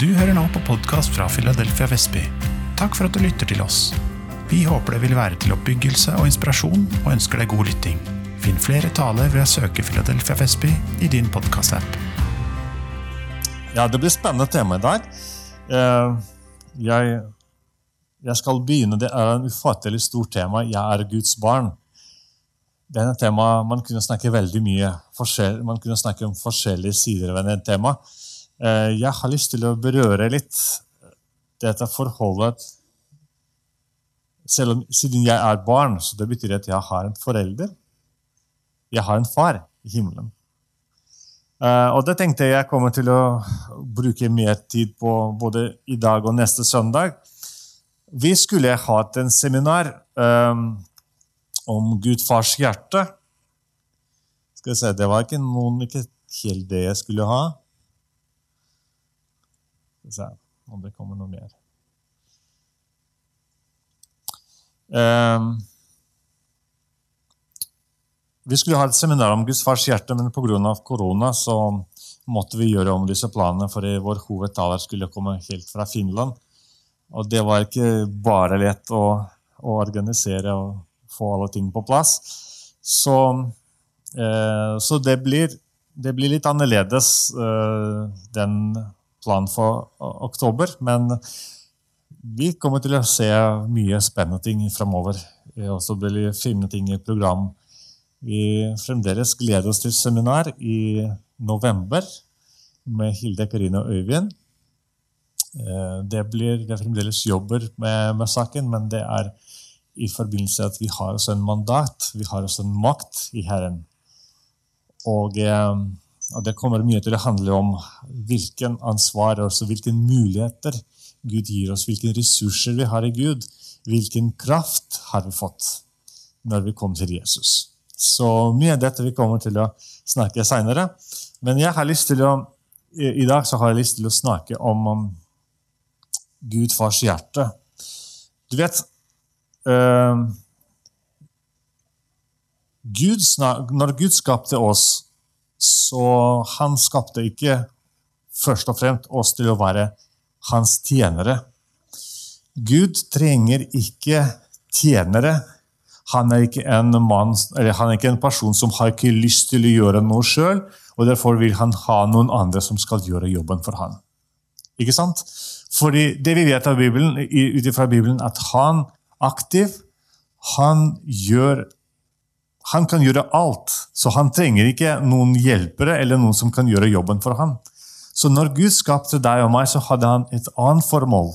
Du hører nå på podkast fra Philadelphia Vestby. Takk for at du lytter til oss. Vi håper det vil være til oppbyggelse og inspirasjon, og ønsker deg god lytting. Finn flere taler ved å søke Philadelphia Vestby i din podkast-app. Ja, det blir spennende tema i dag. Eh, Jeg, jeg skal begynne. Det er en ufattelig stort tema. Jeg er Guds barn. Det er et tema man kunne snakke veldig mye Man kunne snakke om forskjellige sider ved det temaet. Eh, Jeg har lyst til å berøre litt dette forholdet selv om, Siden jeg er barn, så det betyr at jeg har en forelder. Jeg har en far i himmelen. Eh, og det tenkte jeg jeg kommer til å bruke mer tid på både i dag og neste søndag. Vi skulle hatt en seminar eh, om gudfars hjerte. Skal jeg si, Det var ikke noen, ikke helt det jeg skulle ha. Skal vi om det kommer noe mer. Eh, vi skulle ha et seminar om Guds fars hjerte, men pga. korona så måtte vi gjøre om disse planene, for vår hovedtaler skulle komme helt fra Finland. Og det var ikke bare lett å, å organisere og få alle ting på plass. Så, eh, så det, blir, det, blir, litt annerledes, eh, den planen for oktober. Men vi kommer til å se mye spennende ting framover. Og så blir det finne ting i program. Vi fremdeles gleder oss til seminar i november med Hilde Karine og Øyvind. Eh, det blir det fremdeles jobber med, med, saken, men det er i forbindelse at vi har også en mandat, vi har også en makt i Herren. Og, eh, og det kommer mye til å handle om hvilken ansvar og hvilke muligheter Gud gir oss, hvilke ressurser vi har i Gud, hvilken kraft har vi fått når vi kommer til Jesus. Så mye av dette vi kommer til å snakke seinere. Men jeg har lyst til å, i dag så har jeg lyst til å snakke om, om Gud fars hjerte. Du vet øh, Gud, Når Gud skapte oss, så han skapte ikke først og fremst oss til å være hans tjenere. Gud trenger ikke tjenere han er ikke en, mann, han er ikke en person som har ikke lyst til å gjøre noe sjøl, og derfor vil han ha noen andre som skal gjøre jobben for han. Ikke sant? Fordi det vi vet av Bibelen, ut ifra Bibelen, at han aktiv, han gjør han kan gjøre alt, så han trenger ikke noen hjelpere eller noen som kan gjøre jobben for ham. Så når Gud skapte deg og meg, så hadde han et annet formål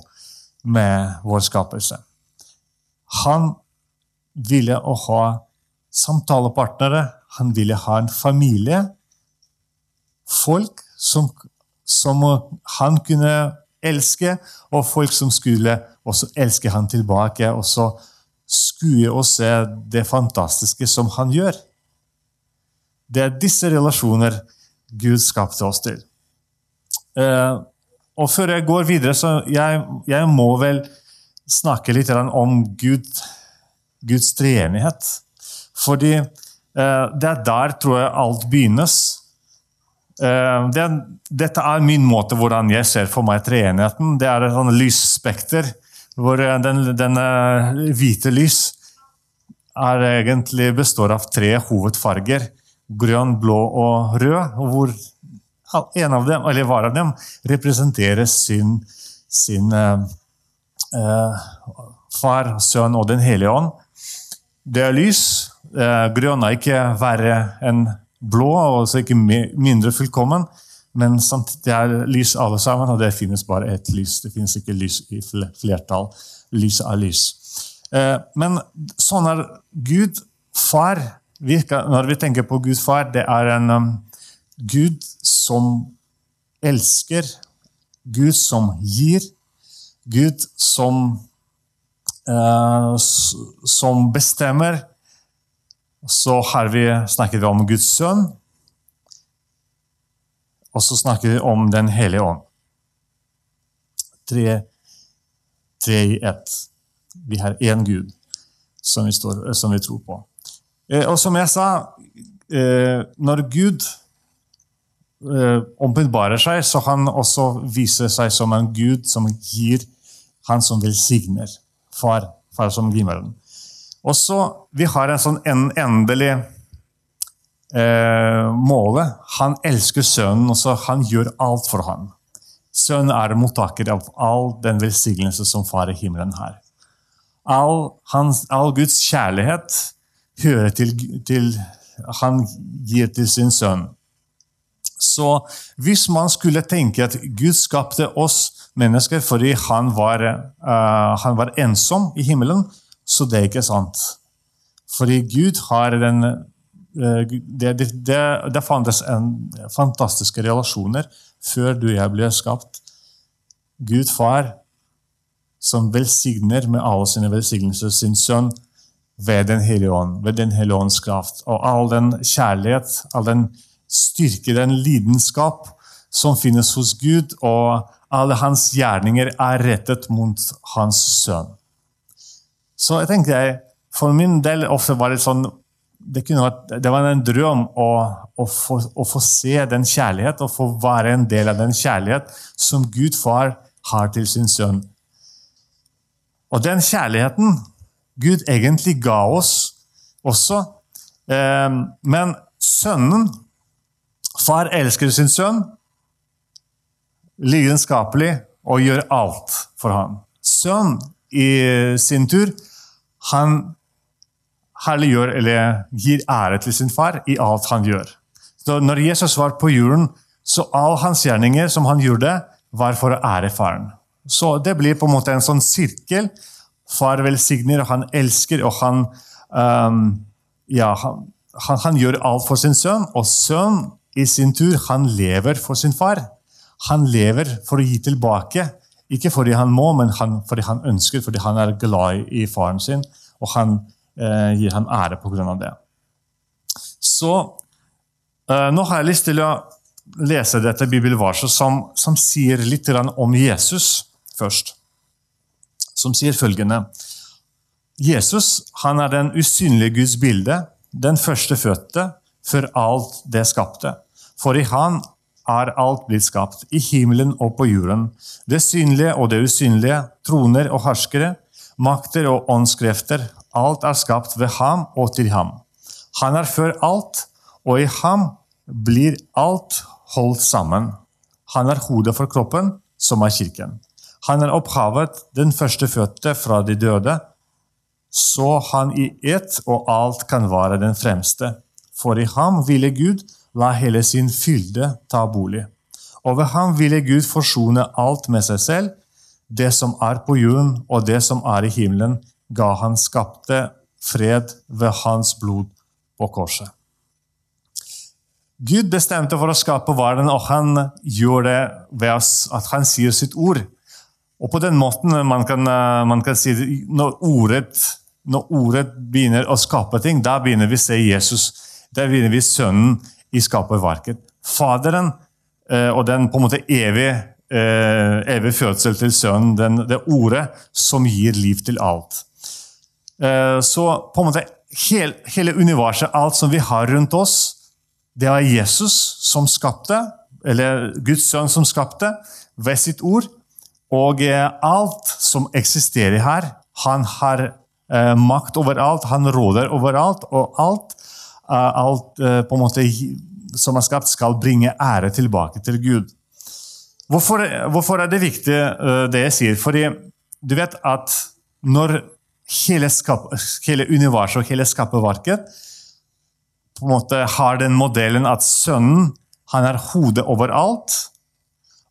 med vår skapelse. Han ville å ha samtalepartnere. Han ville ha en familie. Folk som, som han kunne elske, og folk som skulle også elske han tilbake. Og så skue og se det fantastiske som han gjør. Det er disse relasjoner Gud skapte oss til. Eh, og før jeg går videre, så jeg, jeg må vel snakke litt om Gud Guds treenighet. Fordi eh, det er der, tror jeg, alt begynnes. Eh, det, dette er min måte hvordan jeg ser for meg treenigheten. Det er et sånn lysspekter hvor eh, den, denne hvite lys er egentlig består av tre hovedfarger. Grønn, blå og rød. hvor en av dem, eller hver av dem representerer sin, sin eh, far, sønn og Den hellige ånd. Det er lys. Grønn er ikke verre enn blå, og altså ikke mindre fullkommen. Men samtidig er lys alle sammen, og det finnes bare ett lys. Det finnes ikke lys i flertall. Lys er lys. Eh, men sånn er Gud far. Når vi tenker på Gud far, det er en um, Gud som elsker. Gud som gir. Gud som Eh, som bestemmer. Så har vi snakket om Guds sønn. Og så snakker vi om Den hellige ånd. Tre, tre i ett. Vi har én Gud som vi, står, som vi tror på. Eh, og som jeg sa, eh, når Gud eh, åpenbarer seg, så han også viser seg som en gud som gir, han som velsigner. Far, far som himmelen. Og så, Vi har en sånn en, endelig eh, målet. Han elsker sønnen, og så han gjør alt for ham. Sønnen er mottaker av all den velsignelse som Far i himmelen har. All, hans, all Guds kjærlighet hører til, til han gir til sin sønn. Så hvis man skulle tenke at Gud skapte oss mennesker fordi han var, uh, han var ensom i himmelen, så det er ikke sant. Fordi Gud har den det, det, det, det, fantes en, fantastiske relasjoner før du og jeg ble skapt. Gud far, som velsigner med alle sine velsignelser sin sønn ved Den hellige ånd, ved Den hellige ånds kraft. Og all den kjærlighet, all den styrke, den lidenskap som finnes hos Gud, og alle hans gjerninger er rettet mot hans sønn. Så jeg tenker for min del ofte var det sånn det, vært, det var en drøm å, å, få, å, få, se den kjærlighet og få være en del av den kjærlighet som Gud far har til sin sønn. Og den kjærligheten Gud egentlig ga oss også. Eh, men sønnen Far elsker sin sønn lidenskapelig og gjør alt for ham. Sønn i sin tur han herliggjør eller gir ære til sin far i alt han gjør. Så når Jesus var på jorden, så all hans gjerninger som han gjorde, var for å ære faren. Så det blir på en måte en sånn sirkel Far velsigner, og han elsker, og han, um, ja, han, han, han, gjør alt for sin sønn. Og sønnen i sin tur han lever for sin far. Han lever for å gi tilbake. Ikke fordi han må, men han, fordi han ønsker, fordi han er glad i faren sin. Og han gir ham ære pga. det. Så eh, nå har jeg lyst til å lese dette bibelvarset som, som sier litt om Jesus først som sier følgende Jesus han er den usynlige Guds bilde, den førstefødte for alt det skapte. For i Han er alt blitt skapt, i himmelen og på jorden. Det synlige og det usynlige, troner og herskere, makter og åndskrefter. Alt er skapt ved ham og til ham. Han er før alt, og i ham blir alt holdt sammen. Han er hodet for kroppen, som er kirken. Han er opphavet, den førstefødte fra de døde, så han i ett og alt kan være den fremste. For i ham ville Gud la hele sin fylde ta bolig. Og ved ham ville Gud forsone alt med seg selv. Det som er på jorden og det som er i himmelen, ga han skapte fred ved hans blod på korset. Gud bestemte for å skape verden, og han gjør det ved at han sier sitt ord. Og på den måten man kan, eh, man kan si når ordet, når ordet begynner å skape ting, da begynner vi å se Jesus. Da begynner vi Sønnen i skaperverket. Faderen eh, og den på en måte evige, eh, evige fødsel til Sønnen, den, det ordet som gir liv til alt. Så på en måte hele, universet, alt som vi har rundt oss, det er Jesus som skapte, eller Guds sønn som skapte, ved sitt ord. Og eh, alt som eksisterer her, han har eh, makt overalt, han råder overalt, og alt, eh, alt eh, på en måte som er skapt, skal bringe ære tilbake til Gud. Hvorfor, hvorfor er det viktig, eh, det jeg sier? Fordi du vet at når hele, skap, hele universet og hele skaperverket på en måte har den modellen at sønnen han er hodet overalt,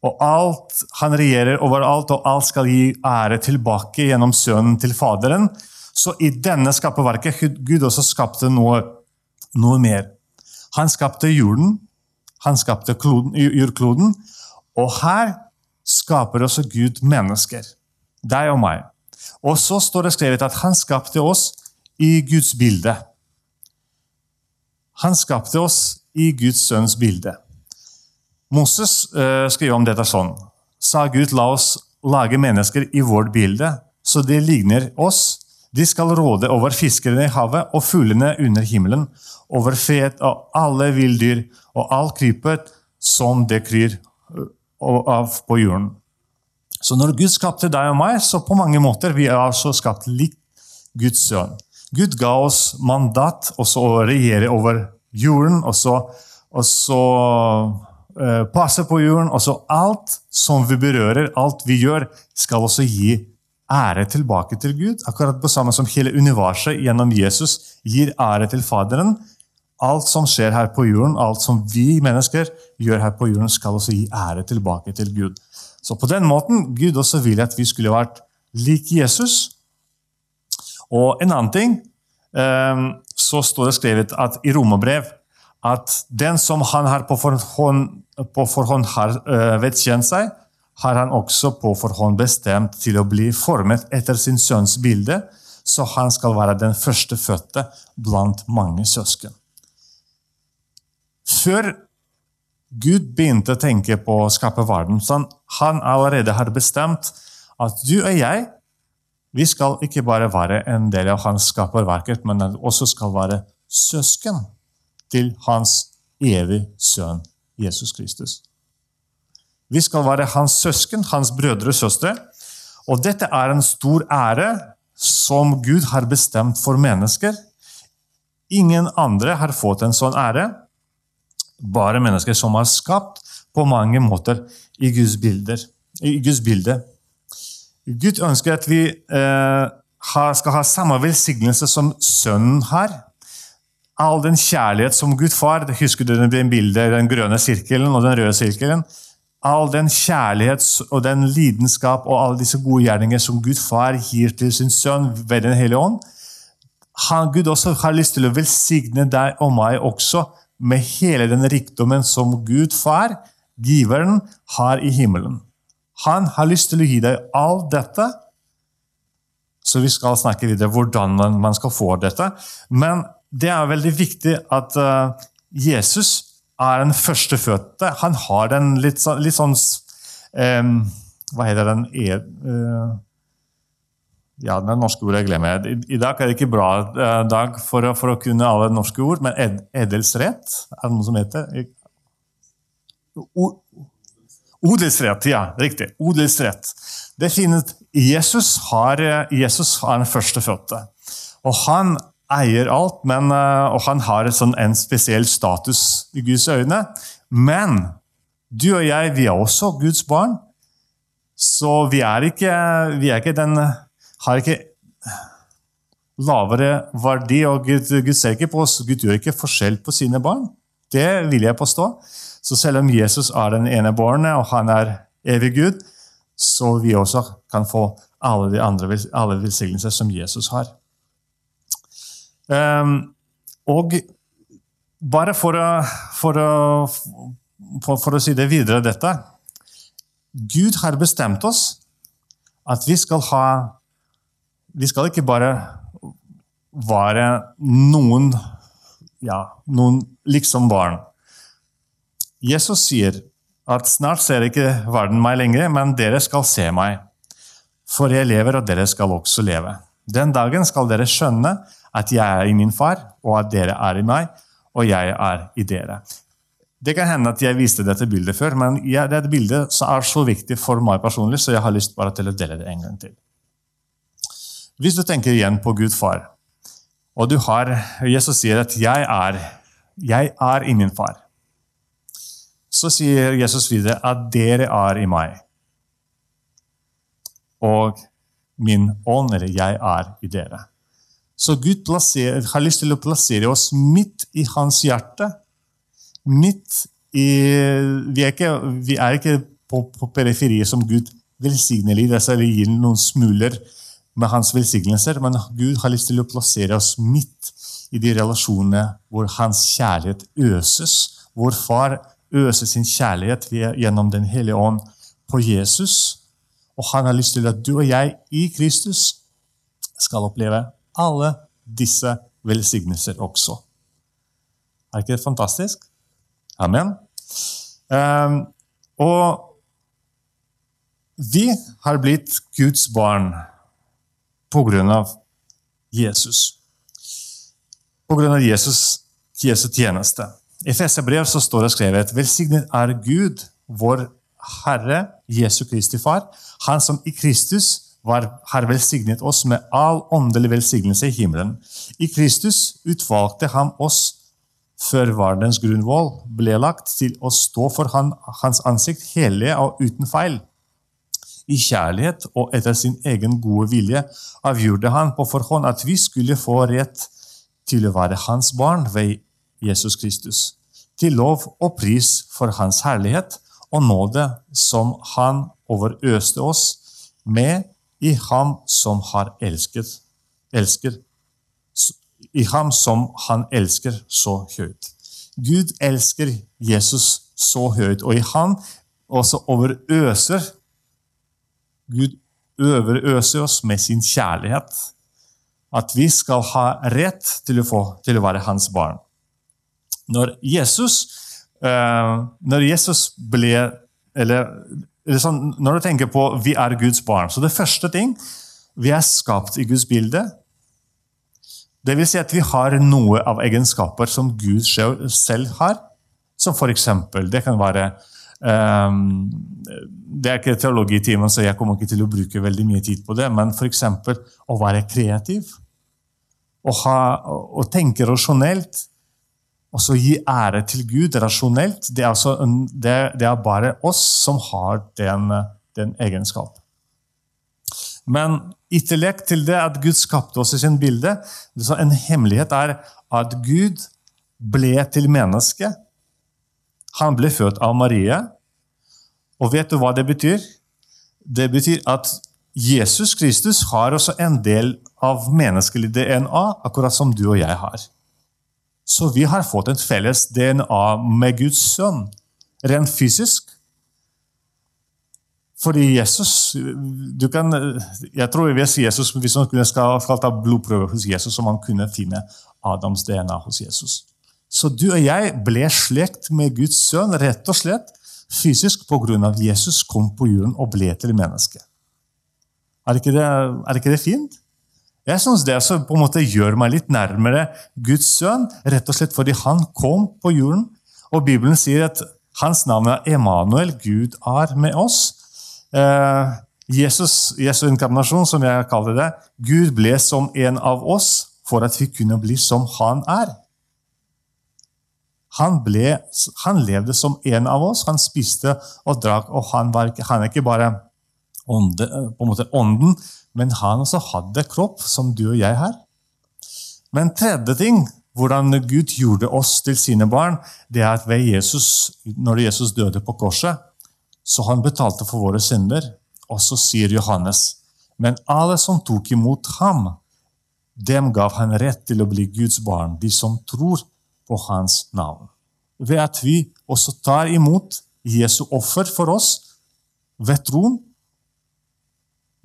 og alt, Han regjerer overalt, og alt skal gi ære tilbake gjennom sønnen til Faderen. Så i denne skaperverket Gud også skapte noe, noe mer. Han skapte jorden, han skapte kloden, jordkloden, og her skaper også Gud mennesker. Deg og meg. Og så står det skrevet at han skapte oss i Guds bilde. Han skapte oss i Guds sønns bilde. Moses uh, skriver om dette sånn. Sa Gud, la oss lage mennesker i vårt bilde, så de ligner oss. De skal råde over fiskerne i havet og fuglene under himmelen, over fet og alle villdyr og all krypet som det kryr av på jorden. Så når Gud skapte deg og meg, så på mange måter vi er altså skapt likt Guds sønn. Gud ga oss mandat også å regjere over jorden, og så uh, passe på jorden. Og så alt som vi berører, alt vi gjør, skal også gi ære tilbake til Gud. Akkurat på samme som hele universet gjennom Jesus gir ære til Faderen. Alt som skjer her på jorden, alt som vi mennesker gjør her på jorden, skal også gi ære tilbake til Gud. Så på den måten Gud også ville at vi skulle vært lik Jesus. Og en annen ting ehm, så står det skrevet at i romerbrev at den som han har på forhånd, på forhånd har uh, vedkjent seg, har han også på forhånd bestemt til å bli formet etter sin sønns bilde, så han skal være den førstefødte blant mange søsken. Før Gud begynte å tenke på å skape verden, så han allerede har bestemt at du og jeg vi skal ikke bare være en del av hans skaperverket, men også skal være søsken til hans evige sønn Jesus Kristus. Vi skal være hans søsken, hans brødre og søstre. Og dette er en stor ære som Gud har bestemt for mennesker. Ingen andre har fått en sånn ære. Bare mennesker som er skapt på mange måter i Guds, bilder, i Guds bilde. Gud ønsker at vi eh, skal ha samme velsignelse som Sønnen har. All den kjærlighet som Gud far Husker du den bildet, den grønne sirkelen og den røde sirkelen? all den kjærlighet og den lidenskap og alle disse gode gjerninger som Gud far gir til sin sønn ved Den hellige ånd. Han, Gud også har lyst til å velsigne deg og meg også med hele den rikdommen som Gud far, giveren, har i himmelen. Han har lyst til å gi deg alt dette. Så vi skal snakke videre hvordan man skal få dette. Men det er veldig viktig at uh, Jesus er den førstefødte. Han har den litt, sånn, litt sånn Hva heter den e, uh, Ja, det norske ordet jeg glemmer. I, I, dag er det ikke bra uh, dag for, for, å kunne alle norske ord, men ed, edelsrett er det noe som heter? O, odelsrett, ja. Riktig. Odelsrett. Det finnes, Jesus har, Jesus har den førstefødte. Og han eier alt, men, eh, og han har sånn en spesiell status i Guds øyne. Men du og jeg, vi er også Guds barn. Så vi er ikke, vi er ikke den Har ikke lavere verdi, og Gud, Gud, ser ikke på oss. Gud gjør ikke forskjell på sine barn. Det vil jeg påstå. Så selv om Jesus er den ene barnet, og han er evig Gud, så vi også kan få alle de andre alle velsignelser som Jesus har. Um, og bare for å, for, å, for, for å, si det videre, dette Gud har bestemt oss at vi skal ha Vi skal ikke bare være noen ja, noen liksom barn. Jesus sier at snart ser ikke verden meg lenger, men dere skal se meg. For jeg lever, og dere skal også leve. Den dagen skal dere skjønne at jeg er i min far, og at dere er i meg, og jeg er i dere. Det kan hende at jeg viste dette bildet før, men dette bildet er så viktig for meg personlig, så jeg har lyst bare til å dele det en gang til. Hvis du tenker igjen på Gud far, og du har Jesus sier at 'jeg er, jeg er i min far', så sier Jesus videre at 'dere er i meg'. Og min ånd, eller 'jeg er i dere'. Så Gud plasserer, har lyst til å plassere oss midt i hans hjerte. Midt i Vi er ikke, vi er ikke på, på periferiet som Gud velsigner livet, altså, eller gir noen smuler med hans velsignelser, men Gud har lyst til å plassere oss midt i de relasjonene hvor hans kjærlighet øses. Hvor far øser sin kjærlighet gjennom Den hellige ånd på Jesus. Og han har lyst til at du og jeg i Kristus skal oppleve alle disse velsignelser også. Er ikke det fantastisk? Amen. Um, og vi har blitt Guds barn på grunn av Jesus. På grunn av Jesus, Jesu tjeneste. I Fesebrev så står det skrevet Velsignet er Gud, vår Herre, Jesu Kristi Far, Han som i Kristus var, har velsignet oss med all åndelig velsignelse i himmelen. I Kristus utvalgte han oss før verdens grunnvoll ble lagt, til å stå for han, hans ansikt hellige og uten feil. I kjærlighet og etter sin egen gode vilje avgjorde han på forhånd at vi skulle få rett til å være hans barn ved Jesus Kristus, til lov og pris for hans herlighet og nåde som han overøste oss med i ham som har elsket, elsker, i ham som han elsker så høyt. Gud elsker Jesus så høyt, og i ham også overøser Gud overøser oss med sin kjærlighet. At vi skal ha rett til å, få, til å være hans barn. Når Jesus, uh, når Jesus ble eller, eller sånn, Når du tenker på vi er Guds barn, så det første ting Vi er skapt i Guds bilde. Det vil si at vi har noe av egenskaper som Gud selv har. Som f.eks. det kan være Det er ikke teologitimen, så jeg kommer ikke til å bruke veldig mye tid på det. Men f.eks. å være kreativ. Å, ha, å tenke rasjonelt. Og så gi ære til Gud rasjonelt. Det er, altså det, det er bare oss som har den, den egenskap. Men i tillegg til det at Gud skapte oss i sin bilde, en hemmelighet er at Gud ble til menneske. Han ble født av Maria. Og vet du hva det betyr? Det betyr at Jesus Kristus har også en del av menneskelig DNA, akkurat som du og jeg har. Så vi har fått en felles DNA med Guds sønn, rent fysisk. Fordi Jesus du kan, Jeg tror hvis Jesus, hvis man skal, skal ta blodprøve hos Jesus, så man kunne finne Adams DNA hos Jesus. Så du og jeg ble slekt med Guds sønn rett og slett fysisk pga. at Jesus kom på jorden og ble til menneske. Er ikke det, er ikke det fint? Jeg syns det på en måte gjør meg litt nærmere Guds sønn, rett og slett fordi han kom på jorden. Og Bibelen sier at hans navn er Emanuel, Gud er med oss. Eh, Jesus, Jesu inkarnasjon, som jeg kaller det, Gud ble som en av oss for at vi kunne bli som han er. Han, ble, han, levde som en av oss. Han spiste og drakk, og han, var, han er ikke bare ånde, på en måte ånden, men han også hadde kropp, som du og jeg har. Men tredje ting, hvordan Gud gjorde oss til sine barn, det er at ved Jesus, når Jesus døde på korset, så han betalte for våre synder. Og så sier Johannes, men alle som tok imot ham, dem gav han rett til å bli Guds barn, de som tror på hans navn. Ved at vi også tar imot Jesu offer for oss ved troen.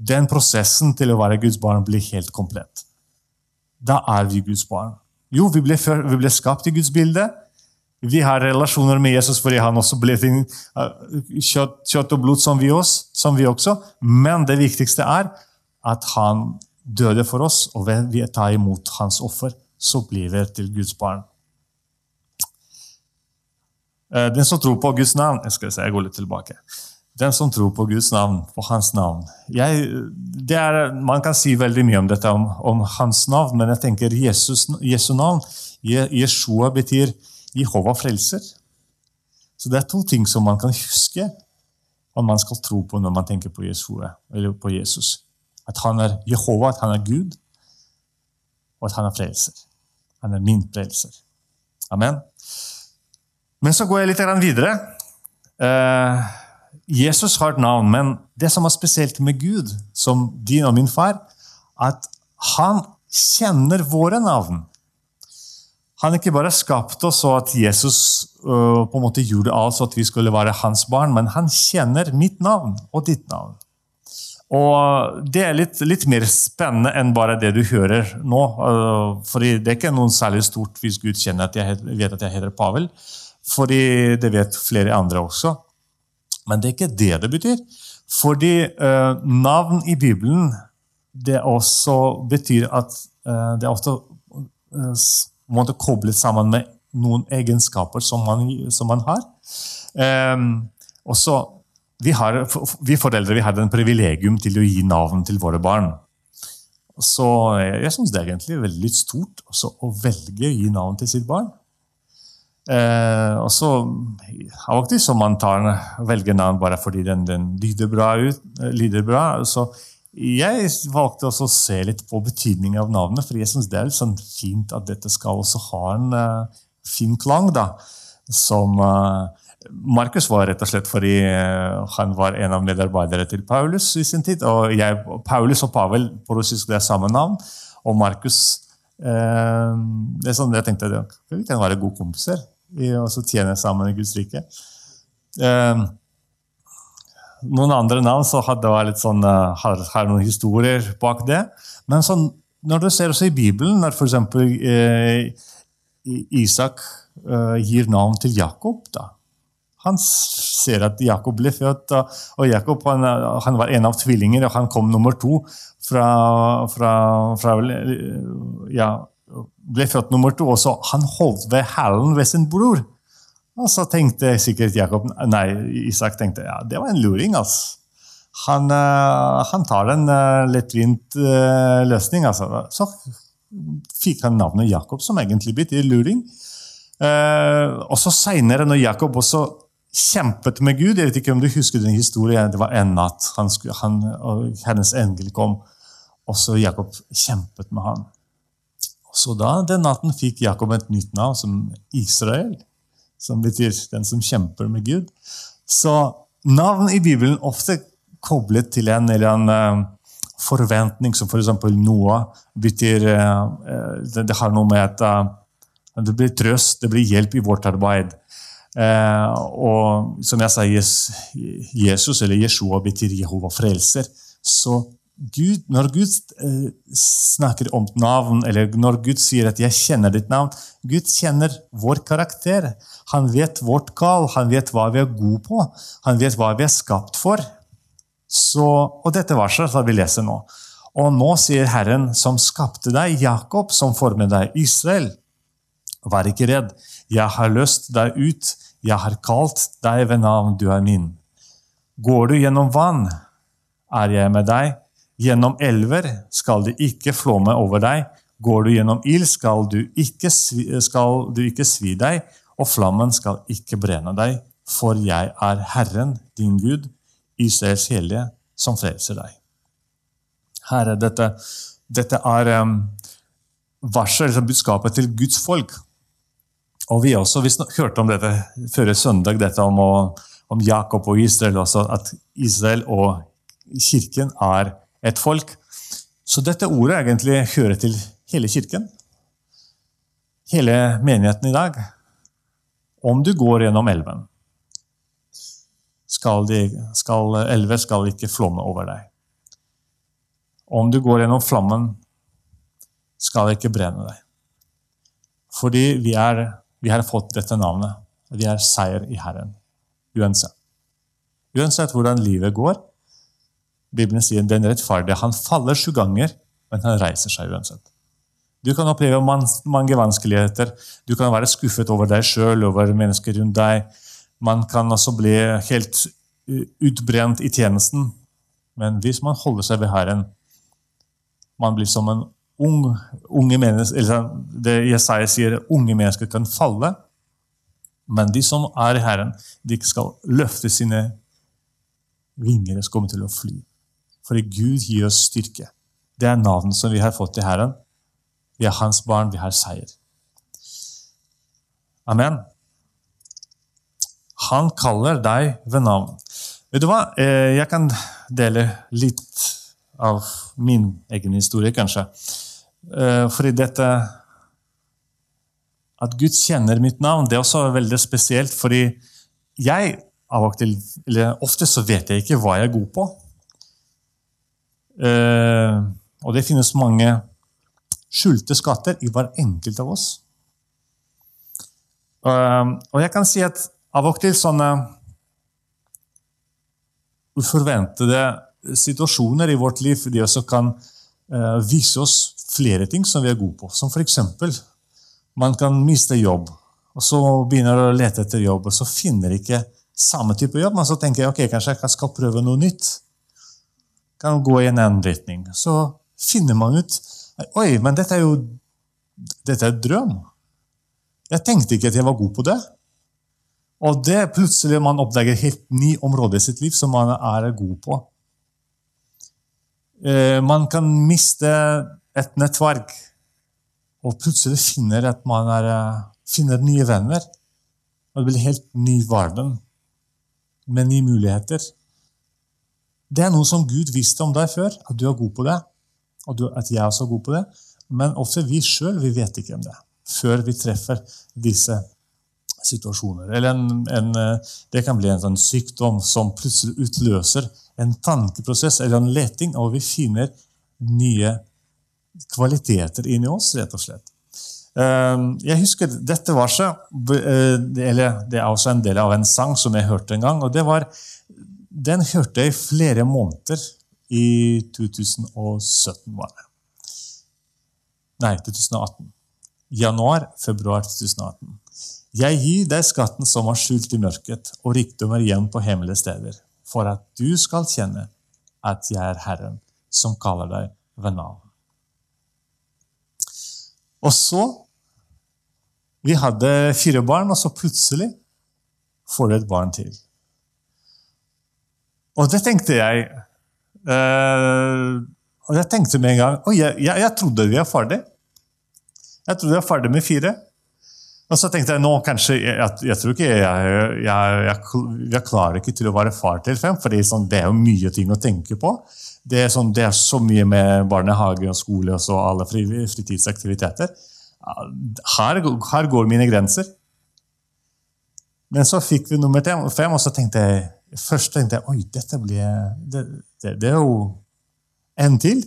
Den prosessen til å være Guds barn blir helt komplett. Da er vi Guds barn. Jo, vi ble, vi ble skapt i Guds bilde. Vi har relasjoner med Jesus fordi han også ble til kjøtt, kjøtt, og blod som vi, oss, som vi også. Men det viktigste er at han døde for oss, og ved vi tar imot hans offer, så blir vi til Guds barn. Eh, den som tror på Guds navn Jeg skal si, jeg går litt tilbake. Den som tror på Guds navn, på Hans navn jeg, er, Man kan si veldig mye om dette, om, om Hans navn, men jeg tenker Jesus, Jesu navn Jeshua betyr Jehova frelser. Så det er to ting som man kan huske om man skal tro på når man tenker på, Jeshua, på Jesus. At han er Jehova, at han er Gud, og at han er frelser. Han er min frelser. Amen. Men så går jeg litt videre. Eh, Jesus har et navn, men det som er spesielt med Gud, som din og min far, at han kjenner våre navn. Han ikke bare skapte oss så at Jesus uh, på en måte gjorde alt så at vi skulle være hans barn, men han kjenner mitt navn og ditt navn. Og Det er litt, litt mer spennende enn bare det du hører nå. For Det er ikke noe særlig stort hvis Gud kjenner at jeg vet at jeg heter Pavel. Fordi det vet flere andre også. Men det er ikke det det betyr. Fordi uh, navn i Bibelen det også betyr at uh, det er ofte uh, måtte koblet sammen med noen egenskaper som man, som man har. Um, og så, vi, har, vi foreldre vi har den privilegium til å gi navn til våre barn. Så jeg syns det er egentlig veldig stort å velge å gi navn til sitt barn. Eh, og så Av og til så man tar, velger navn bare fordi den, den lyder, bra ut, lyder bra. Så jeg valgte også å se litt på betydningen av navnet, for jeg syns det er litt sånn fint at dette skal også ha en uh, fin klang. da, som uh, Markus var rett og slett fordi han var en av medarbeidere til Paulus i sin tid. og jeg, Paulus og Pavel på russisk det er samme navn. Og Markus det er sånn, Jeg tenkte at vi kan være gode kompiser og så tjene sammen i Guds rike. Eh, noen andre navn så hadde det litt sånn, uh, har, har, noen historier bak det. Men sånn, når du ser også i Bibelen, når f.eks. Eh, Isak eh, gir navn til Jakob da. Han ser at Jakob ble født, og Jakob han, han var en av tvillinger, og han kom nummer to fra, fra, fra ja, ble født nummer to, og så han holdt ved hælen ved sin bror. Og så tenkte sikkert Jakob, nei, Isak tenkte ja, det var en luring. altså. Han, uh, han tar en uh, lettvint uh, løsning. altså. Så fikk han navnet Jakob, som egentlig betyr luring. og så Seinere, når Jakob også kjempet med Gud Jeg vet ikke om du husker den historien. Det var en natt han, han, hennes engel kom, og så Jakob kjempet med han. Så da den natten fikk Jakob et nytt navn, som Israel, som betyr 'den som kjemper med Gud'. Så navn i Bibelen ofte koblet til en eller annen uh, forventning, som f.eks. For Noah betyr uh, det, det, har noe med at det blir trøst, det blir hjelp i vårt arbeid. og som jeg sa, Jesus eller Jeshua betyr Jehova frelser. Så Gud, når Gud eh, snakker om navn, eller når Gud sier at 'jeg kjenner ditt navn' Gud kjenner vår karakter. Han vet vårt kall, han vet hva vi er gode på, han vet hva vi er skapt for. Så, og dette varselet har vi lest nå. Og nå sier Herren, som skapte deg, Jakob, som formet deg, Israel. Vær ikke redd, jeg har løst deg ut, jeg har kalt deg ved navn, du er min. Går du gjennom vann, er jeg med deg. Gjennom elver skal de ikke flåme over deg. Går du gjennom ild, skal skal du ikke svi deg, og flammen skal ikke brenne deg. For jeg er Herren, din Gud, Israels hellige, som frelser deg. Herre, dette, dette er um, varsel, liksom budskapet til Guds folk. Og Vi også, vi hørte om dette før søndag, dette om, om Jakob og Israel. Også, at Israel og kirken er et folk. Så dette ordet egentlig hører til hele kirken. Hele menigheten i dag. Om du går gjennom elven, skal, de, skal elver skal ikke flomme over deg. Om du går gjennom flammen, skal det ikke brenne deg. Fordi vi, er, vi har fått dette navnet. Vi er seier i Herren. Uansett. Uansett hvordan livet går, Bibelen sier den rettferdige han faller sju ganger, men han reiser seg uansett. Du kan oppleve mange vanskeligheter. Du kan være skuffet over deg sjøl, over mennesker rundt deg. Man kan også bli helt utbrent i tjenesten. Men hvis man holder seg ved Herren Man blir som en ung, unge menneske, eller det Jesaja sier, unge mennesker kan falle. Men de som er i Herren, de skal løfte sine vinger og komme til å fly. Fordi Gud gir oss styrke. Det er navnet som vi har fått til Herren. Vi er Hans barn, vi har seier. Amen. Han kaller deg ved navn. Vet du hva? Eh, jeg kan dele litt av min egen historie, kanskje. Eh, fordi dette At Gud kjenner mitt navn, det er også veldig spesielt. Fordi jeg av og til, eller ofte så vet jeg ikke hva jeg er god på. Eh, og det finnes mange skjulte skatter i hver enkelt av oss. Eh, og jeg kan si at av og til sånne uforventede situasjoner i vårt liv de også kan eh, vise oss flere ting som vi er gode på. Som f.eks. man kan miste jobb. Og så begynner du å lete etter jobb, og så finner du ikke samme type jobb. Men så tenker jeg ok, kanskje jeg skal prøve noe nytt. Kan gå i en annen retning. Så finner man ut Oi, men dette er jo dette er et drøm. Jeg tenkte ikke at jeg var god på det. Og det plutselig man oppdager helt ny område i sitt liv som man er god på. Eh, man kan miste et nettverk og plutselig finner at man er, eh, finner nye venner. Og det blir helt ny verden med nye muligheter. Det er noe som Gud visste om deg før, at du er god på det. Og at jeg også er god på det. Men ofte vi sjøl vet ikke om det før vi treffer disse situasjoner. Eller en, en, det kan bli en sånn sykdom som plutselig utløser en tankeprosess eller en leting, og vi finner nye kvaliteter inni oss, rett og slett. Ehm, jeg husker dette verset, eh, eller det er også en del av en sang som jeg hørte en gang. og det var, Den hørte jeg i flere måneder i 2017. var det. Nei, 2018. Januar, februar 2018. Jeg gir deg skatten som er skjult i mørket, og rikdommer hjem på hemmelige steder, for at du skal kjenne at jeg er Herren, som kaller deg ved navn. Og så Vi hadde fire barn, og så plutselig får du et barn til. Og det tenkte jeg uh, Og jeg tenkte med en gang Og jeg, jeg, jeg trodde vi var ferdig. Jeg trodde vi var ferdig med fire. Og så tenkte jeg nå kanskje, jeg, jeg tror ikke jeg, klarer ikke til å være far til fem, for sånn, det er jo mye ting å tenke på. Det er, sånn, det er så mye med barnehage og skole og så alle fritidsaktiviteter. Her, her, går mine grenser. Men så fikk vi nummer fem, og så tenkte jeg først tenkte jeg, oi, dette blir, det, det, det er jo en til.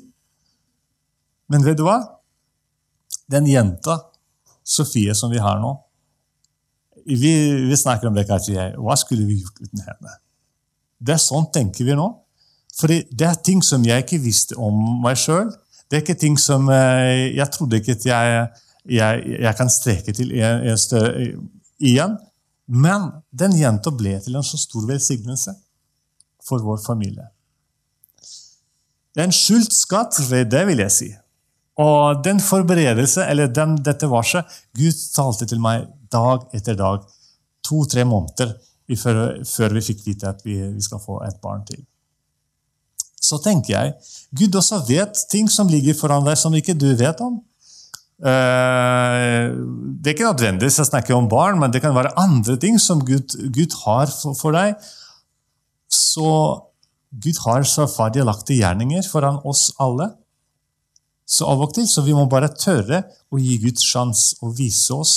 Men vet du hva? Den jenta Sofie som vi har nå Vi, vi snakker om det kanskje. Hva skulle vi gjort uten henne? Det er sånn tenker vi nå. Fordi det er ting som jeg ikke visste om meg sjøl. Det er ikke ting som eh, jeg trodde ikke at jeg, jeg, jeg kan streke til igjen. Men den jenta ble til en så stor velsignelse for vår familie. En skjult skatt, det vil jeg si. Og den forberedelse, eller den, dette varselet Gud talte til meg dag etter dag, to-tre måneder før, før, vi fikk vite at vi, vi, skal få et barn til. Så tenker jeg Gud også vet ting som ligger foran deg, som ikke du vet om. Uh, det er ikke nødvendigvis å snakke om barn, men det kan være andre ting som Gud, Gud har for, for, deg. Så Gud har så ferdiglagte gjerninger foran oss alle. Så av og til så vi må bare tørre å gi Gud sjanse og vise oss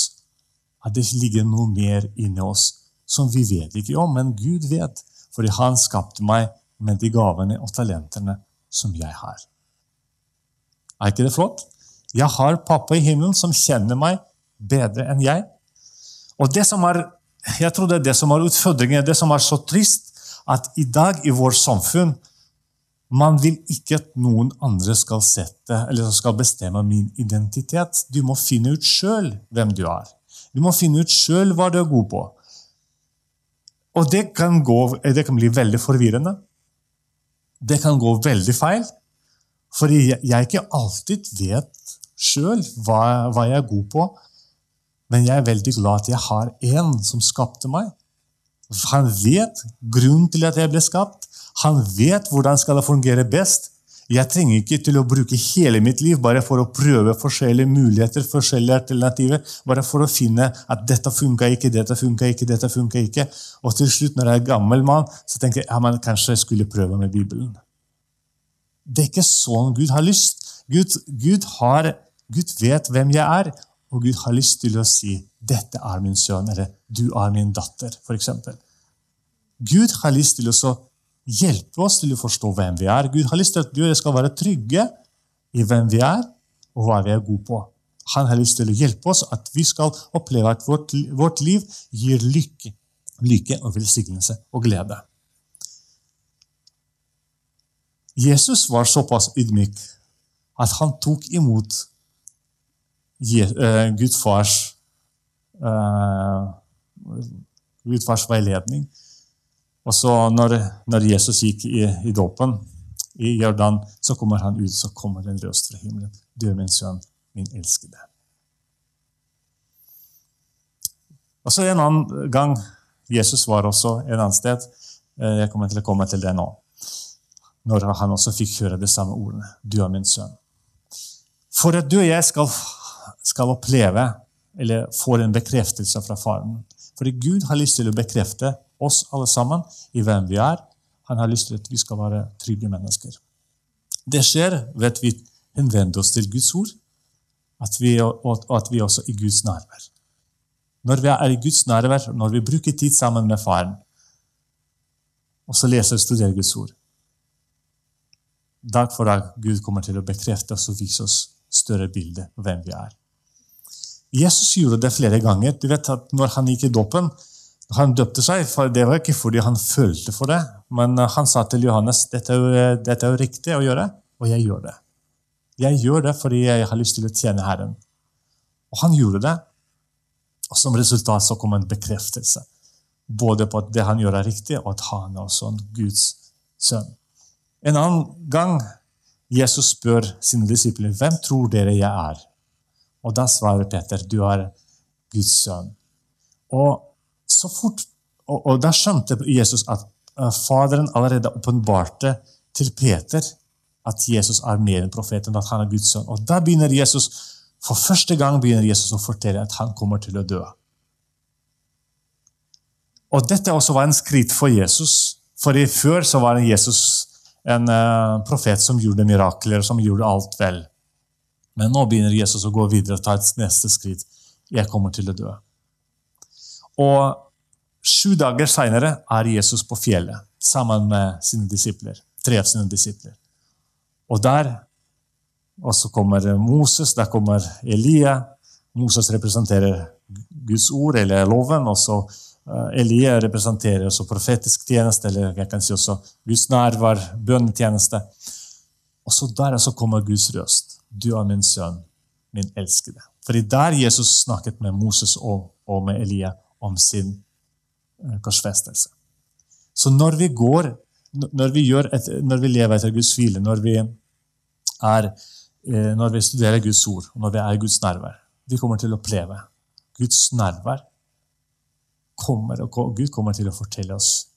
at det ligger noe mer inni oss som vi vet ikke om, men Gud vet. Fordi han skapte meg med de gavene og talentene som jeg har. Er ikke det flott? Jeg har pappa i himmelen som kjenner meg bedre enn jeg. Og det som er, jeg tror det er det som er utfordringen, det som er så trist, at i dag i vårt samfunn man vil ikke at noen andre skal sette, skal bestemme min identitet. Du må finne ut sjøl hvem du er. Du må finne ut sjøl hva du er god på. Og det kan, gå, det kan bli veldig forvirrende. Det kan gå veldig feil. Fordi jeg ikke alltid vet sjøl hva, hva jeg er god på. Men jeg er veldig glad at jeg har en som skapte meg. Han vet grunnen til at jeg ble skapt. Han vet hvordan skal det fungere best. Jeg trenger ikke til å bruke hele mitt liv bare for å prøve forskjellige muligheter, forskjellige alternativer, bare for å finne at dette funka ikke, dette funka ikke, dette funka ikke. Og til slutt, når jeg er gammel mann, så tenker jeg ja, men kanskje jeg skulle prøve med Bibelen. Det er ikke sånn Gud har lyst. Gud, Gud, har, Gud vet hvem jeg er, og Gud har lyst til å si 'dette er min sønn', eller 'du er min datter', f.eks. Gud har lyst til å hjelpe oss til å forstå hvem vi er. Gud har lyst til at du og jeg skal være trygge i hvem vi er, og hva vi er gode på. Han har lyst til å hjelpe oss at vi skal oppleve at vårt, vårt liv gir lykke, lykke og velsignelse og glede. Jesus var såpass ydmyk at han tok imot eh, Gud fars Uh, Gudfars veiledning. Og så når, når Jesus gikk i, i dåpen i Jordan, så kommer han ut, så kommer en røst fra himmelen. Du er min sønn, min elskede. Og så En annen gang Jesus var også en annen sted. Eh, jeg kommer til å komme til det nå. Når han også fikk høre de samme ordene. Du er min sønn. For at du og jeg skal, skal oppleve, eller få en bekreftelse fra Faren Fordi Gud har lyst til å bekrefte oss alle sammen i hvem vi er. Han har lyst til at vi skal være trygge mennesker. Det skjer ved at vi henvender oss til Guds ord, at vi, og at vi også er i Guds nærvær. Når vi er i Guds nærvær, når vi bruker tid sammen med Faren, og så leser og studerer Guds ord Dag for dag Gud kommer til å bekrefte oss og vise oss større bilde av hvem vi er. Jesus gjorde det flere ganger. Du vet at når han gikk i dåpen, han døpte seg, for det var ikke fordi han følte for det, men han sa til Johannes dette er, jo, dette er riktig å gjøre, og jeg gjør det. Jeg gjør det fordi jeg har lyst til å tjene Herren. Og han gjorde det, og som resultat så kom en bekreftelse. Både på at det han gjør, er riktig, og at han er også en Guds sønn. En annen gang Jesus spør sine disipler hvem tror dere jeg er. Og Da svarer Peter du er Guds sønn. Og fort, og, og Da skjønte Jesus at uh, Faderen allerede åpenbarte til Peter at Jesus er mer enn profeten, at han er Guds sønn. Og Da begynner Jesus for første gang begynner Jesus å fortelle at han kommer til å dø. Og Dette også var en skritt for Jesus. For Før så var Jesus en uh, profet som gjorde mirakler, som gjorde alt vel. Men nå begynner Jesus å gå videre og ta et neste skritt. Jeg kommer til å dø. Og Sju dager seinere er Jesus på fjellet sammen med sine disipler. Tre av sine disipler. Og der og så kommer Moses, der kommer Elia. Moses representerer Guds ord, eller loven. og så uh, Elia representerer også profetisk tjeneste, eller jeg kan si også Guds nærvær, bønnetjeneste. Og så der så kommer Guds røst. Du er min sønn, min elskede. Fordi der Jesus snakket med Moses og, og med Elia om sin uh, korsfestelse. Så når vi går, når vi, et, når vi lever etter Guds hvile, når vi er Eh, når vi studerer Guds ord, når vi er i Guds nærvær. Vi kommer til å oppleve Guds nærvær. Kommer, og Gud kommer til å fortelle oss,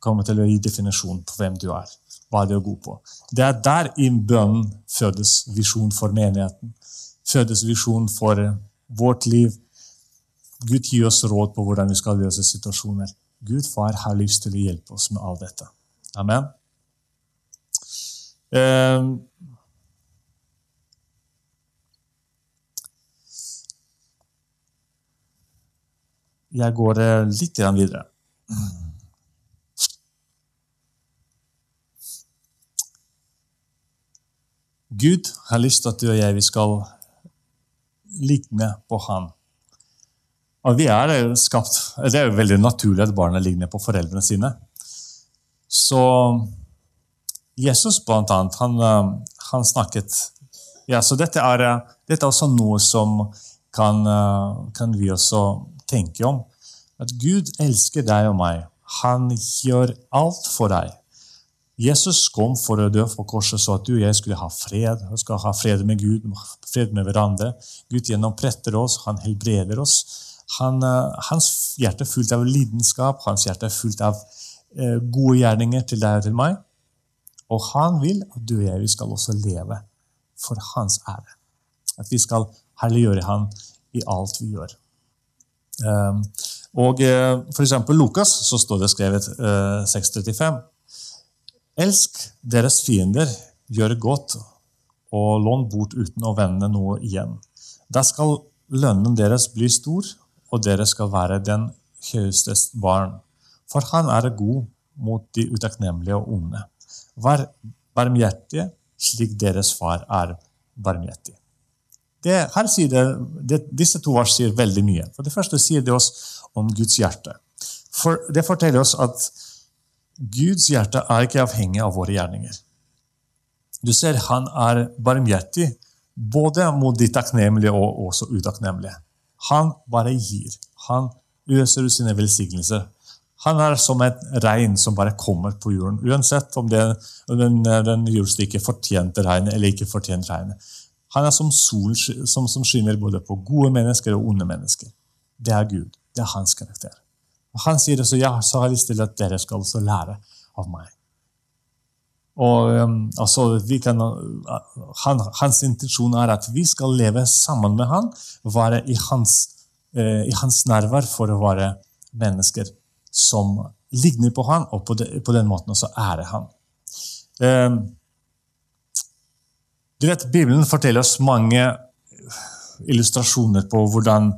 kommer til å gi definisjon på hvem du er. Hva de er god på. Det er der i bønnen fødes visjon for menigheten. Fødes visjon for vårt liv. Gud gir oss råd på hvordan vi skal løse situasjoner. Gud far har lyst til å hjelpe oss med alt dette. Amen. Eh, Jeg går eh, litt videre. Gud har lyst til at du og jeg vi skal ligne på Han. Og vi er eh, skapt, Det er jo veldig naturlig at barna ligner på foreldrene sine. Så Jesus blant annet, han, eh, han snakket ja, så dette er, dette er også noe som kan, kan vi også tenke om. At Gud elsker deg og meg. Han gjør alt for deg. Jesus kom for å dø på korset så at du og jeg skulle ha fred. og skal ha fred med Gud, fred med hverandre. Gud gjennompretter oss, han helbreder oss. Han, uh, hans hjerte er fullt av lidenskap, hans hjerte er fullt av eh, gode gjerninger til deg og til meg. Og han vil at du og jeg vi skal også leve for hans ære. At vi skal herliggjøre han i alt vi gjør. Um, og eh, for eksempel Lukas, så står det skrevet 635. Elsk deres fiender, gjør godt og lån bort uten å vende noe igjen. Da skal lønnen deres bli stor, og dere skal være den høyestes barn. For han er god mot de utakknemlige og onde. Vær barmhjertige, slik deres far er barmhjertig. Det, her sier det, det, disse to vers sier veldig mye. For Det første sier det oss om Guds hjerte. For Det forteller oss at Guds hjerte er ikke avhengig av våre gjerninger. Du ser, Han er barmhjertig både mot de takknemlige og også utakknemlige. Han bare gir. Han øser ut sine velsignelser. Han er som et regn som bare kommer på jorden, uansett om, det, den, den jordstykket fortjente regnet eller ikke fortjente regnet. Han er som sol som, som, skinner både på gode mennesker og onde mennesker. Det er Gud. Det er hans karakter. Han sier også, ja, så har jeg lyst til at dere skal også lære av meg. Og um, altså, kan, han, Hans intensjon er at vi skal leve sammen med han, være i hans, uh, i hans nærvær for å være mennesker som ligner på han, og på, de, på den måten også ære han. Um, du vet, Bibelen forteller oss mange illustrasjoner på hvordan,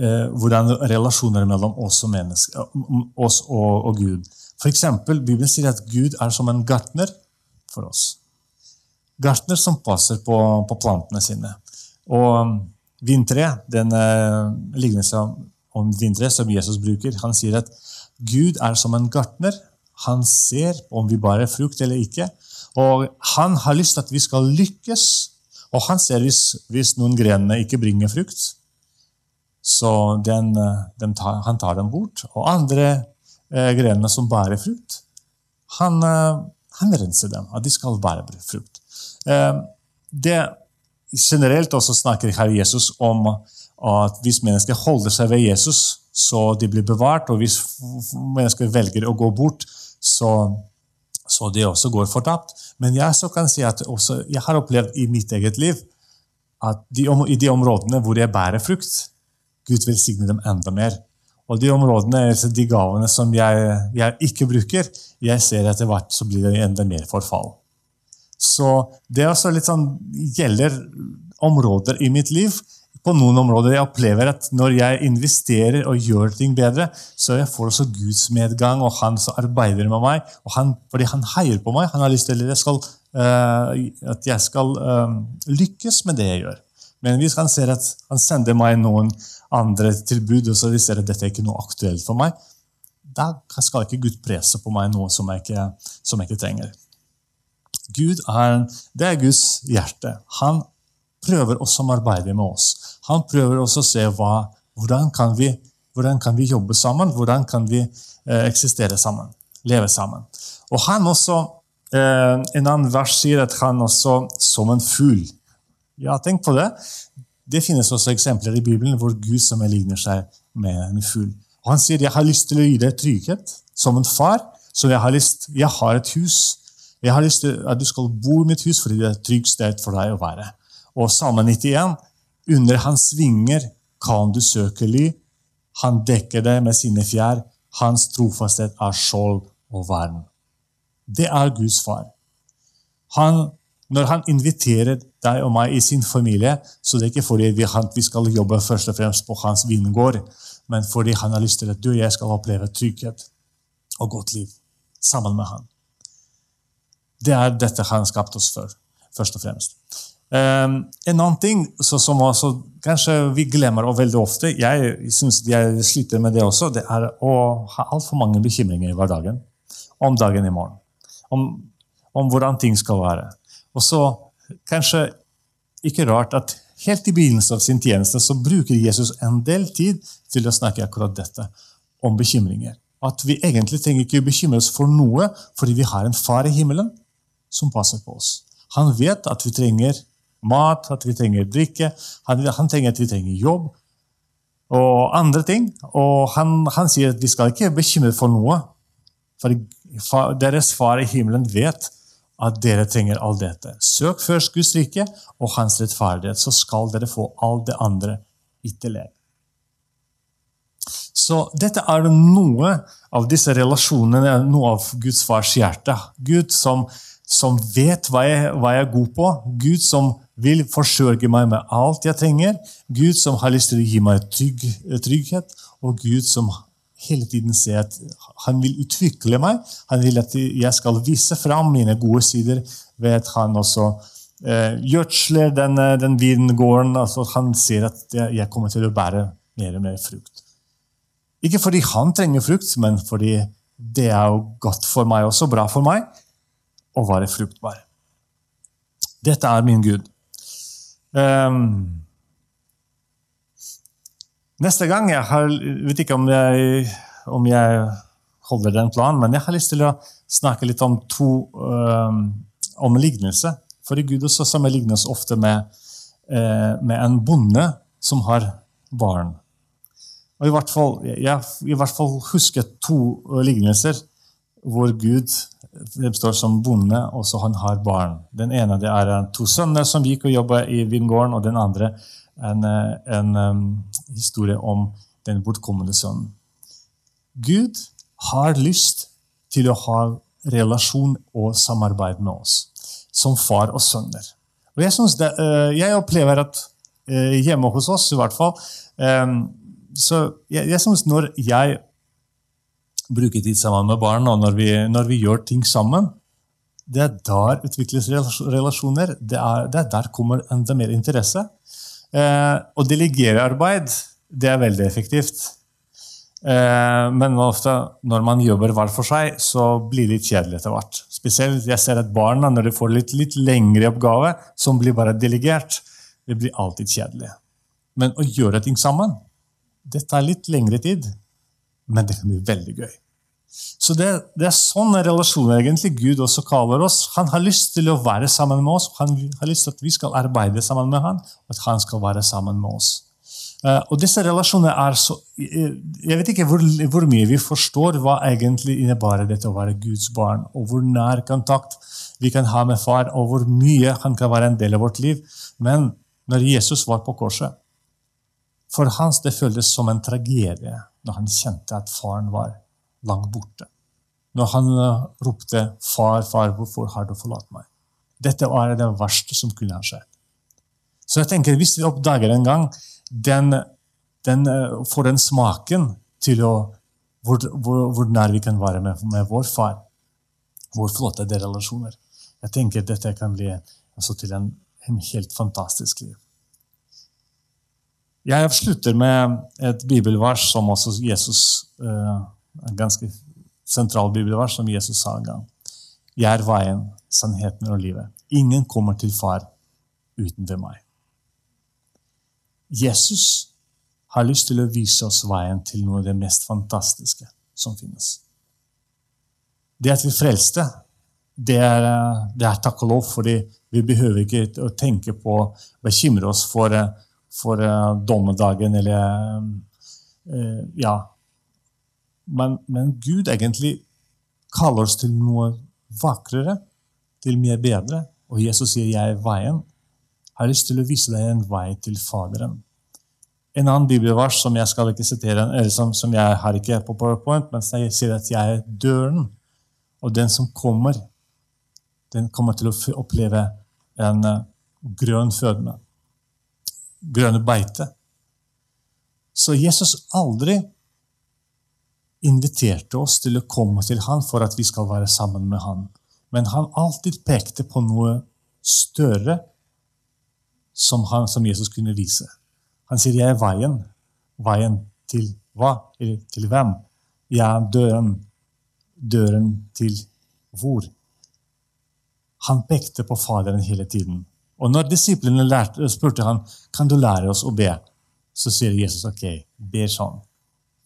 hvordan relasjoner mellom oss og, oss og, og Gud. For eksempel, Bibelen sier at Gud er som en gartner for oss. Gartner som passer på, på plantene sine. Og um, vintre, den uh, lignelsen om vintre som Jesus bruker, han sier at Gud er som en gartner. Han ser om vi bare er frukt eller ikke. Og han har lyst til at vi skal lykkes. Og han ser hvis, hvis noen grenene ikke bringer frukt, så den, de tar, han tar dem bort. Og andre eh, grenene som bærer frukt, han, eh, han renser dem. At de skal bære frukt. Eh, det Generelt også snakker her Jesus om at hvis mennesker holder seg ved Jesus, så de blir bevart. Og hvis mennesker velger å gå bort, så, så de også går fortapt. Men jeg kan si at også, jeg har opplevd i mitt eget liv at de, i de områdene hvor jeg bærer frukt, Gud velsigne dem enda mer. Og de områdene, de gavene som jeg, jeg, ikke bruker, jeg ser etter hvert så blir det enda mer forfall. Så det også litt sånn, gjelder områder i mitt liv. På noen områder jeg opplever at når jeg investerer og gjør ting bedre, så jeg får også Guds medgang, og han som arbeider med meg. han, Fordi han heier på meg. Han har lyst til at jeg skal, uh, at jeg skal uh, lykkes med det jeg gjør. Men hvis han ser at han sender meg noen andre tilbud, og så de ser at dette er ikke noe aktuelt for meg, da skal ikke Gud presse på meg noe som jeg ikke, som jeg ikke trenger. Gud er, det er Guds hjerte. Han prøver å samarbeide med oss. Han prøver også å se hva, hvordan, kan vi, hvordan kan vi jobbe sammen, hvordan kan vi eh, eksistere sammen, leve sammen. Og han også, eh, En annen vers sier at han også som en fugl. Ja, tenk på det. Det finnes også eksempler i Bibelen hvor Gud sammenligner seg med en fugl. Og Han sier jeg har lyst til å gi deg trygghet som en far. Så jeg har lyst, jeg har et hus. Jeg har lyst til at du skal bo i mitt hus fordi det er et trygt sted for deg å være. Og Salme 91. Under hans vinger kan du søke ly. Han dekker deg med sine fjær. Hans trofasthet er skjold og vern. Det er Guds far. Han når han inviterer deg og meg i sin familie, så det er ikke fordi vi, skal jobbe først og fremst på hans vingård, men fordi han har lyst til at du og jeg skal oppleve trygghet og godt liv sammen med han. Det er dette han skapte oss for, først og fremst. Um, en annen ting så, som også, kanskje vi glemmer og veldig ofte, jeg synes jeg sliter med det også, det er å ha altfor mange bekymringer i hverdagen. Om dagen i morgen. Om, om hvordan ting skal være. Og så kanskje ikke rart at helt i begynnelsen av sin tjeneste så bruker Jesus en del tid til å snakke akkurat dette, om bekymringer. At vi egentlig trenger ikke bekymre oss for noe, fordi vi har en far i himmelen som passer på oss. Han vet at vi trenger mat, at vi trenger drikke, han, han trenger at vi trenger jobb og andre ting. Og han, han sier at vi skal ikke bekymre for noe, for deres far i himmelen vet at dere trenger all dette. Søk først Guds rike og hans rettferdighet, så skal dere få alt det andre tillegg. Så dette er noe av disse relasjonene, noe av Guds fars hjerte. Gud som, som vet hva jeg, hva jeg, er god på. Gud som vil forsørge meg med alt jeg trenger. Gud som har lyst til å gi meg trygg, trygghet. Og Gud som hele tiden se at han vil utvikle meg. Han vil at jeg skal vise fram mine gode sider ved at han også eh, gjødsler den, den vingården. Altså han ser at jeg kommer til å bære mer og mer frukt. Ikke fordi han trenger frukt, men fordi det er jo godt for meg også, bra for meg, å være fruktbar. Dette er min Gud. Um, Neste gang jeg har, vet ikke om jeg, om jeg holder den planen, men jeg har lyst til å snakke litt om to um, om lignelse. For i Gud også sammenlignes ofte med, eh, med en bonde som har barn. Og i hvert fall, Jeg i hvert fall husker to lignelser hvor Gud fremstår som bonde, og så han har barn. Den ene det er to sønner som gikk og jobba i vingården, og den andre en, en um, historie om den bortkommende sønnen. Gud har lyst til å ha relasjon og samarbeid med oss, som far og sønner. Og Jeg, det, uh, jeg opplever at uh, hjemme hos oss, i hvert fall um, så Jeg, jeg synes når jeg bruker tid sammen med barn, og når vi, når vi gjør ting sammen, det er der utvikles relasjoner. Det er, det er der kommer enda mer interesse. Eh, å delegere arbeid det er veldig effektivt. Eh, men ofte når man jobber hver for seg, så blir det litt kjedelig etter hvert. Spesielt jeg ser at barna når de får litt, litt lengre oppgave, som blir bare delegert, det blir alltid kjedelig. Men å gjøre ting sammen, det tar litt lengre tid, men det kan bli veldig gøy. Så det, det er sånne relasjoner egentlig Gud også kaller oss. Han har lyst til å være sammen med oss, han har lyst til at vi skal arbeide sammen med og at han skal være sammen med oss. Uh, og disse relasjonene er så Jeg vet ikke hvor, hvor, mye vi forstår hva egentlig innebærer dette å være Guds barn, og hvor nær kontakt vi kan ha med far, og hvor mye han kan være en del av vårt liv. Men når Jesus var på korset For hans det føltes som en tragedie når han kjente at faren var langt borte. Når han uh, ropte 'Far, far, hvorfor har du forlatt meg?' Dette var det verste som kunne ha skjedd. Så jeg tenker, hvis vi oppdager en gang den, den uh, får den smaken til å, hvor, hvor, hvor, nær vi kan være med, med vår far, hvor flotte det er relasjoner. Jeg tenker dette kan bli altså, til en, en helt fantastisk liv. Jeg slutter med et bibelvers som også Jesus uh, en ganske sentral bibelvers som Jesus sa en gang. Jeg er veien, sannheten og livet. Ingen kommer til far uten ved meg. Jesus har lyst til å vise oss veien til noe av det mest fantastiske som finnes. Det at vi frelste, det er, det er takk og lov, fordi vi behøver ikke å tenke på å bekymre oss for, for uh, dommedagen eller uh, ja, men, men, Gud egentlig kaller oss til noe vakrere, til mye bedre. Og Jesus sier 'jeg er veien'. Jeg har lyst til å vise deg en vei til Faderen. En annen bibelvers som jeg skal ikke sitere, eller som, som jeg har ikke på PowerPoint, men jeg sier at jeg er døren. Og den som kommer, den kommer til å oppleve en uh, grønn fødme. Grønne beite. Så Jesus aldri inviterte oss til å komme til han for at vi skal være sammen med han. Men han alltid pekte på noe større som, han, som Jesus kunne vise. Han sier 'jeg er veien'. Veien til hva? Eller til hvem? Jeg er døren. Døren til hvor? Han pekte på Faderen hele tiden. Og når disiplene lærte, spurte han kan du lære oss å be, så sier Jesus ok, be sånn.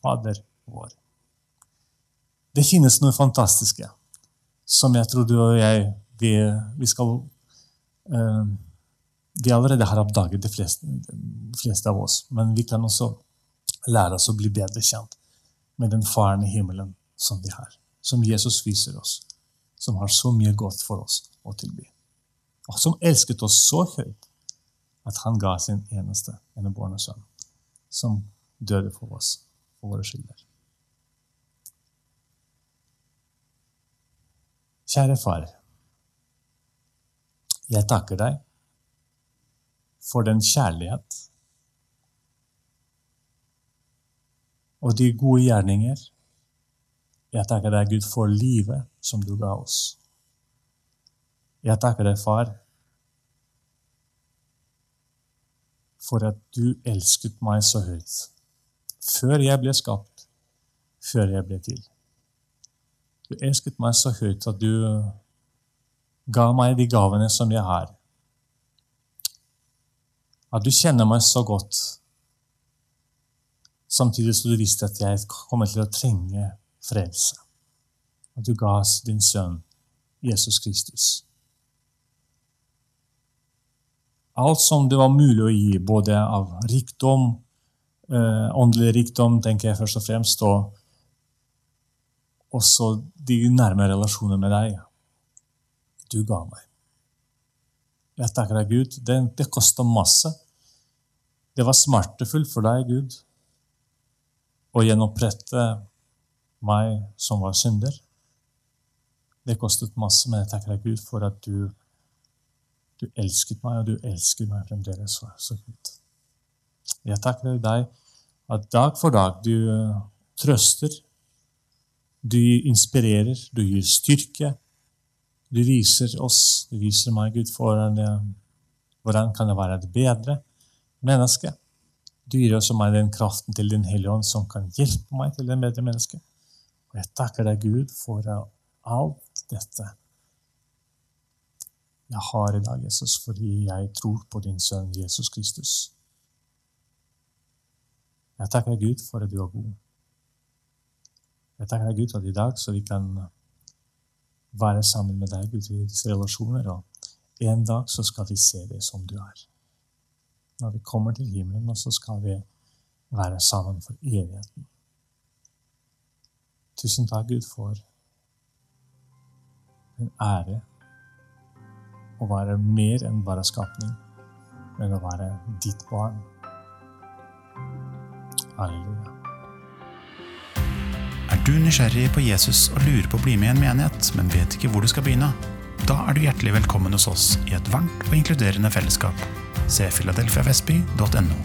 Fader vår. Det finnes noe fantastiske som jeg tror du og jeg vi, vi skal uh, Vi allerede har oppdaget, de fleste, de fleste, av oss. Men vi kan også lære oss å bli bedre kjent med den Faren i himmelen som vi har. Som Jesus viser oss. Som har så mye godt for oss å tilby. Og som elsket oss så høyt at han ga sin eneste enebårne sønn, som døde for oss, for våre skylder. Kjære far. Jeg takker deg for den kjærlighet og de gode gjerninger. Jeg takker deg, Gud, for livet som du ga oss. Jeg takker deg, far, for at du elsket meg så høyt. Før jeg ble skapt, før jeg ble til. Du elsket meg så høyt at du ga meg de gavene som jeg har. At du kjenner meg så godt samtidig som du visste at jeg kommer til å trenge frelse. At du ga oss din sønn, Jesus Kristus. Alt som det var mulig å gi, både av rikdom, eh, åndelig rikdom, tenker jeg først og fremst, og også de nærme relasjoner med deg. Du ga meg. Jeg takker deg, Gud. Det, det kosta masse. Det var smertefullt for deg, Gud, å gjenopprette meg som var synder. Det kostet masse, men jeg takker deg, Gud, for at du, du elsket meg, og du elsker meg fremdeles. Så, Gud. Jeg takker deg at dag for dag du trøster, du inspirerer, du gir styrke. Du viser oss, du viser meg, Gud, hvordan, det, hvordan kan det være et bedre menneske. Du gir også meg den kraften til Din Hellige Ånd som kan hjelpe meg til en bedre menneske. Og jeg takker deg, Gud, for alt dette jeg har i dag, Jesus, fordi jeg tror på din sønn Jesus Kristus. Jeg takker Gud, for at du er god. Jeg takker deg, Gud, at i dag så vi kan være sammen med deg Gud, i disse relasjoner. Og en dag så skal vi se det som du er. Når vi kommer til himmelen, og så skal vi være sammen for evigheten. Tusen takk, Gud, for en ære å være mer enn bare skapning, men å være ditt barn. Halleluja. Er du nysgjerrig på Jesus og lurer på å bli med i en menighet, men vet ikke hvor du skal begynne? Da er du hjertelig velkommen hos oss i et varmt og inkluderende fellesskap. Se filadelfiavestby.no.